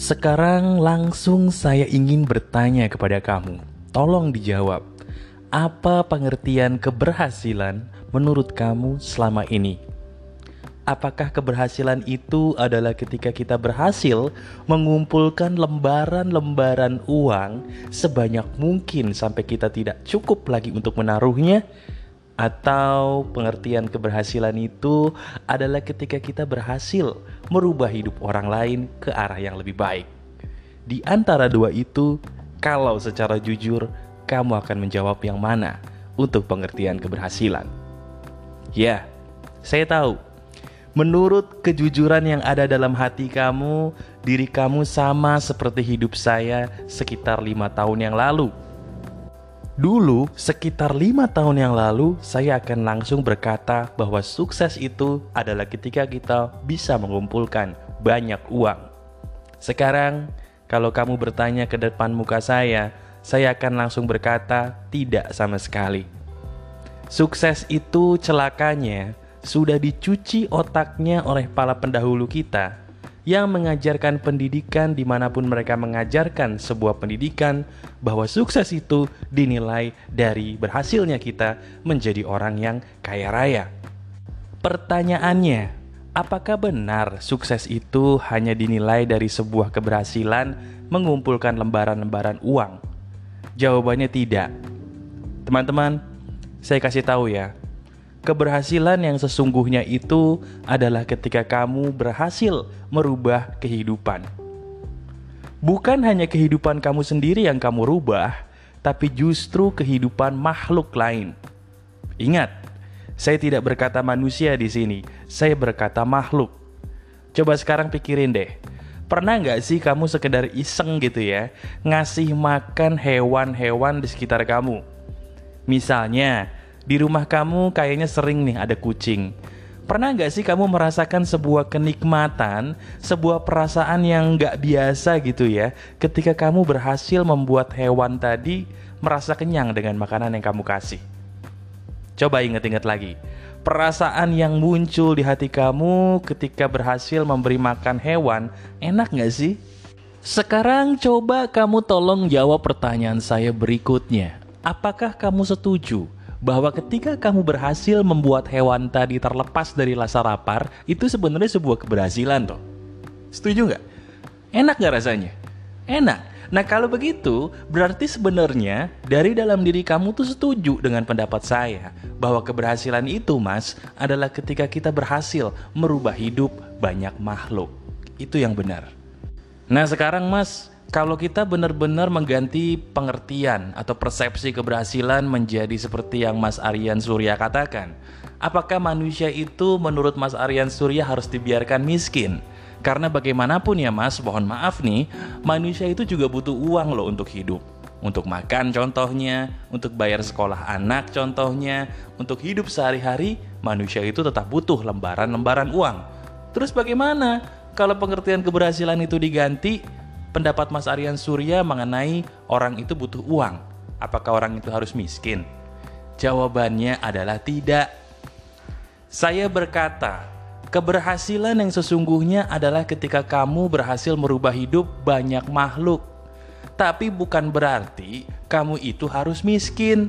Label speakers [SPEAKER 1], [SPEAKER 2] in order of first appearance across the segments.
[SPEAKER 1] Sekarang langsung saya ingin bertanya kepada kamu. Tolong dijawab. Apa pengertian keberhasilan menurut kamu selama ini? Apakah keberhasilan itu adalah ketika kita berhasil mengumpulkan lembaran-lembaran uang sebanyak mungkin sampai kita tidak cukup lagi untuk menaruhnya? Atau pengertian keberhasilan itu adalah ketika kita berhasil merubah hidup orang lain ke arah yang lebih baik. Di antara dua itu, kalau secara jujur, kamu akan menjawab yang mana untuk pengertian keberhasilan. Ya, saya tahu. Menurut kejujuran yang ada dalam hati kamu, diri kamu sama seperti hidup saya sekitar lima tahun yang lalu Dulu, sekitar lima tahun yang lalu, saya akan langsung berkata bahwa sukses itu adalah ketika kita bisa mengumpulkan banyak uang. Sekarang, kalau kamu bertanya ke depan muka saya, saya akan langsung berkata tidak sama sekali. Sukses itu celakanya sudah dicuci otaknya oleh para pendahulu kita yang mengajarkan pendidikan di mana pun mereka mengajarkan sebuah pendidikan bahwa sukses itu dinilai dari berhasilnya kita menjadi orang yang kaya raya. Pertanyaannya, apakah benar sukses itu hanya dinilai dari sebuah keberhasilan mengumpulkan lembaran-lembaran uang? Jawabannya tidak. Teman-teman, saya kasih tahu ya, Keberhasilan yang sesungguhnya itu adalah ketika kamu berhasil merubah kehidupan. Bukan hanya kehidupan kamu sendiri yang kamu rubah, tapi justru kehidupan makhluk lain. Ingat, saya tidak berkata manusia di sini, saya berkata makhluk. Coba sekarang pikirin deh, pernah nggak sih kamu sekedar iseng gitu ya, ngasih makan hewan-hewan di sekitar kamu? Misalnya, di rumah kamu kayaknya sering nih ada kucing. Pernah nggak sih kamu merasakan sebuah kenikmatan, sebuah perasaan yang nggak biasa gitu ya, ketika kamu berhasil membuat hewan tadi merasa kenyang dengan makanan yang kamu kasih? Coba ingat-ingat lagi, perasaan yang muncul di hati kamu ketika berhasil memberi makan hewan, enak nggak sih? Sekarang coba kamu tolong jawab pertanyaan saya berikutnya. Apakah kamu setuju bahwa ketika kamu berhasil membuat hewan tadi terlepas dari rasa lapar, itu sebenarnya sebuah keberhasilan toh. Setuju nggak? Enak nggak rasanya? Enak. Nah kalau begitu, berarti sebenarnya dari dalam diri kamu tuh setuju dengan pendapat saya bahwa keberhasilan itu mas adalah ketika kita berhasil merubah hidup banyak makhluk. Itu yang benar. Nah sekarang mas, kalau kita benar-benar mengganti pengertian atau persepsi keberhasilan menjadi seperti yang Mas Aryan Surya katakan, apakah manusia itu menurut Mas Aryan Surya harus dibiarkan miskin? Karena bagaimanapun ya Mas, mohon maaf nih, manusia itu juga butuh uang loh untuk hidup. Untuk makan contohnya, untuk bayar sekolah anak contohnya, untuk hidup sehari-hari, manusia itu tetap butuh lembaran-lembaran uang. Terus bagaimana kalau pengertian keberhasilan itu diganti pendapat Mas Aryan Surya mengenai orang itu butuh uang. Apakah orang itu harus miskin? Jawabannya adalah tidak. Saya berkata, keberhasilan yang sesungguhnya adalah ketika kamu berhasil merubah hidup banyak makhluk. Tapi bukan berarti kamu itu harus miskin.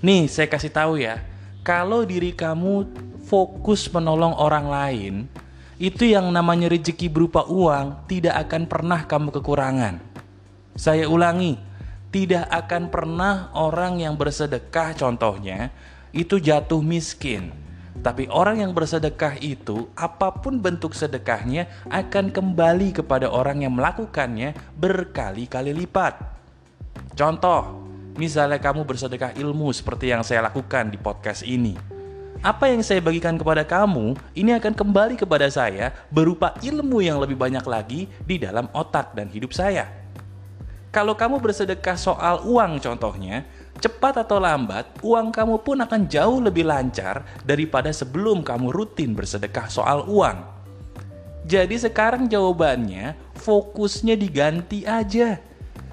[SPEAKER 1] Nih, saya kasih tahu ya. Kalau diri kamu fokus menolong orang lain, itu yang namanya rezeki berupa uang tidak akan pernah kamu kekurangan. Saya ulangi, tidak akan pernah orang yang bersedekah contohnya itu jatuh miskin. Tapi orang yang bersedekah itu apa pun bentuk sedekahnya akan kembali kepada orang yang melakukannya berkali-kali lipat. Contoh, misalnya kamu bersedekah ilmu seperti yang saya lakukan di podcast ini apa yang saya bagikan kepada kamu ini akan kembali kepada saya berupa ilmu yang lebih banyak lagi di dalam otak dan hidup saya. Kalau kamu bersedekah soal uang contohnya, cepat atau lambat uang kamu pun akan jauh lebih lancar daripada sebelum kamu rutin bersedekah soal uang. Jadi sekarang jawabannya fokusnya diganti aja.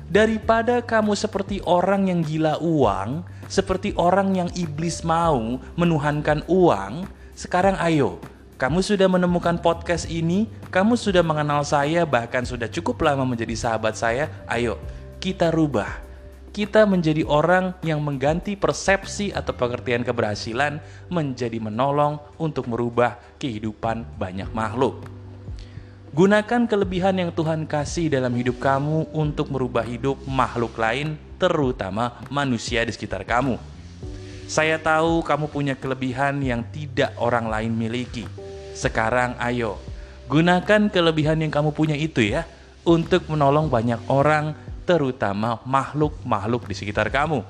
[SPEAKER 1] Daripada kamu seperti orang yang gila uang, seperti orang yang iblis mau menuhankan uang, sekarang ayo Kamu sudah menemukan podcast ini, kamu sudah mengenal saya, bahkan sudah cukup lama menjadi sahabat saya. Ayo, kita rubah. Kita menjadi orang yang mengganti persepsi atau pengertian keberhasilan menjadi menolong untuk merubah kehidupan banyak makhluk. Gunakan kelebihan yang Tuhan kasih dalam hidup kamu untuk merubah hidup makhluk lain, terutama manusia di sekitar kamu. Saya tahu kamu punya kelebihan yang tidak orang lain miliki sekarang ayo, gunakan kelebihan yang kamu punya itu ya untuk menolong banyak orang, terutama makhluk-makhluk di sekitar kamu.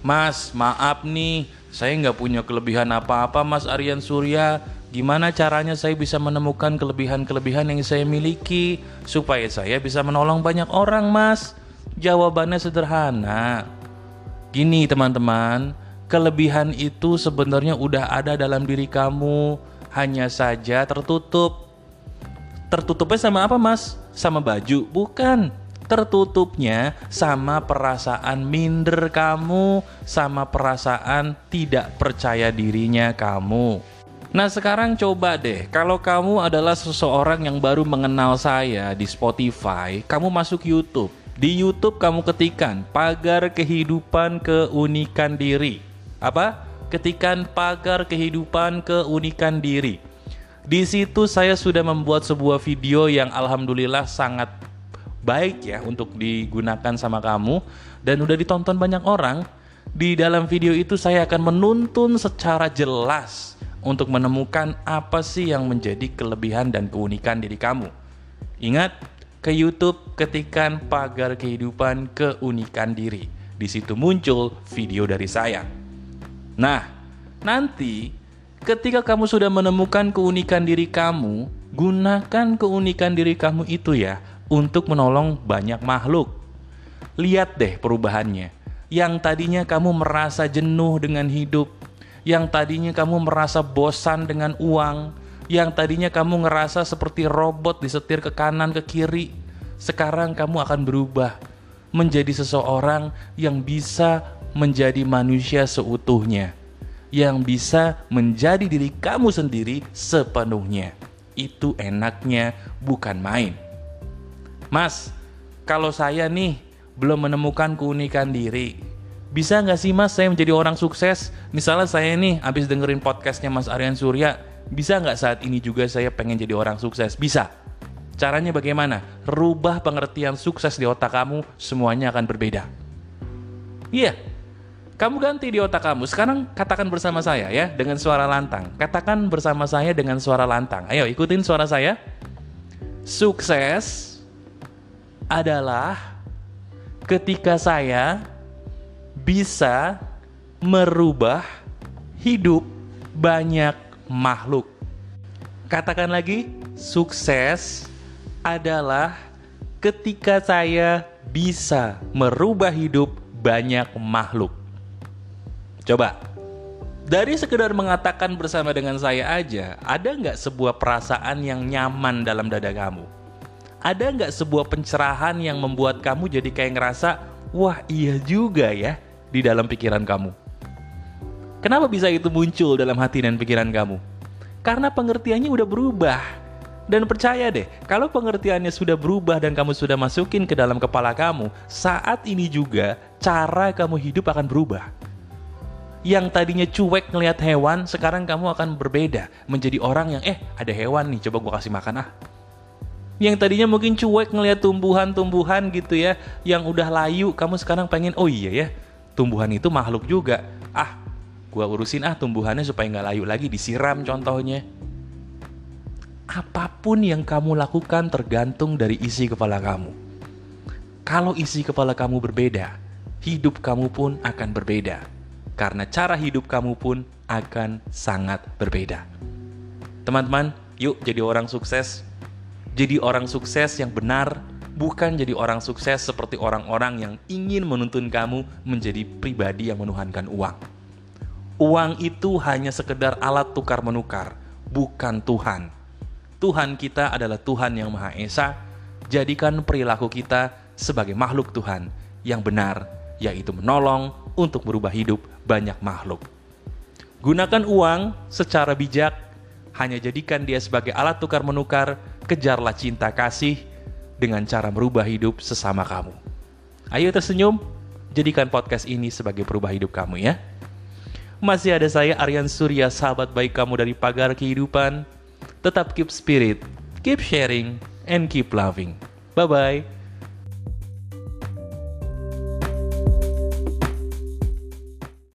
[SPEAKER 1] Mas, maaf nih, saya nggak punya kelebihan apa-apa Mas Aryan Surya. Gimana caranya saya bisa menemukan kelebihan-kelebihan yang saya miliki supaya saya bisa menolong banyak orang, Mas? Jawabannya sederhana. Gini, teman-teman, kelebihan itu sebenarnya udah ada dalam diri kamu, hanya saja tertutup. Tertutupnya sama apa, Mas? Sama baju? Bukan. Tertutupnya sama perasaan minder kamu, sama perasaan tidak percaya dirinya kamu. Nah, sekarang coba deh, kalau kamu adalah seseorang yang baru mengenal saya di Spotify, kamu masuk YouTube. Di YouTube kamu ketikan pagar kehidupan keunikan diri apa? Ketikan pagar kehidupan keunikan diri. Di situ saya sudah membuat sebuah video yang alhamdulillah sangat baik ya untuk digunakan sama kamu dan udah ditonton banyak orang. Di dalam video itu saya akan menuntun secara jelas untuk menemukan apa sih yang menjadi kelebihan dan keunikan diri kamu. Ingat, ke YouTube ketikan pagar kehidupan keunikan diri. Di situ muncul video dari saya. Nah, nanti ketika kamu sudah menemukan keunikan diri kamu, gunakan keunikan diri kamu itu ya untuk menolong banyak makhluk. Lihat deh perubahannya. Yang tadinya kamu merasa jenuh dengan hidup, yang tadinya kamu merasa bosan dengan uang, yang tadinya kamu ngerasa seperti robot disetir ke kanan ke kiri, sekarang kamu akan berubah menjadi seseorang yang bisa menjadi manusia seutuhnya yang bisa menjadi diri kamu sendiri sepenuhnya. Itu enaknya bukan main. Mas, kalau saya nih belum menemukan keunikan diri, bisa nggak sih mas saya menjadi orang sukses? Misalnya saya nih habis dengerin podcastnya Mas Aryan Surya, bisa nggak saat ini juga saya pengen jadi orang sukses? Bisa. Caranya bagaimana? Rubah pengertian sukses di otak kamu, semuanya akan berbeda. Iya, kamu ganti di otak kamu. Sekarang katakan bersama saya ya dengan suara lantang. Katakan bersama saya dengan suara lantang. Ayo ikutin suara saya. Sukses adalah ketika saya bisa merubah hidup banyak makhluk. Katakan lagi, sukses adalah ketika saya bisa merubah hidup banyak makhluk. Coba, dari sekedar mengatakan bersama dengan saya aja, ada nggak sebuah perasaan yang nyaman dalam dada kamu? Ada nggak sebuah pencerahan yang membuat kamu jadi kayak ngerasa, wah iya juga ya, di dalam pikiran kamu? Kenapa bisa itu muncul dalam hati dan pikiran kamu? Karena pengertiannya udah berubah. Dan percaya deh, kalau pengertiannya sudah berubah dan kamu sudah masukin ke dalam kepala kamu, saat ini juga cara kamu hidup akan berubah yang tadinya cuek ngelihat hewan, sekarang kamu akan berbeda menjadi orang yang eh ada hewan nih, coba gue kasih makan ah. Yang tadinya mungkin cuek ngelihat tumbuhan-tumbuhan gitu ya, yang udah layu, kamu sekarang pengen oh iya ya, tumbuhan itu makhluk juga. Ah, gue urusin ah tumbuhannya supaya nggak layu lagi, disiram contohnya. Apa pun yang kamu lakukan tergantung dari isi kepala kamu. Kalau isi kepala kamu berbeda, hidup kamu pun akan berbeda karena cara hidup kamu pun akan sangat berbeda. Teman-teman, yuk jadi orang sukses. Jadi orang sukses yang benar, bukan jadi orang sukses seperti orang-orang yang ingin menuntun kamu menjadi pribadi yang menuhankan uang. Uang itu hanya sekedar alat tukar menukar, bukan Tuhan. Tuhan kita adalah Tuhan yang Maha Esa. Jadikan perilaku kita sebagai makhluk Tuhan yang benar, yaitu menolong untuk merubah hidup banyak makhluk. Gunakan uang secara bijak, hanya jadikan dia sebagai alat tukar menukar, kejarlah cinta kasih dengan cara merubah hidup sesama kamu. Ayo tersenyum, jadikan podcast ini sebagai perubah hidup kamu ya. Masih ada saya Aryan Surya, sahabat baik kamu dari pagar kehidupan. Tetap keep spirit, keep sharing, and keep loving. Bye-bye.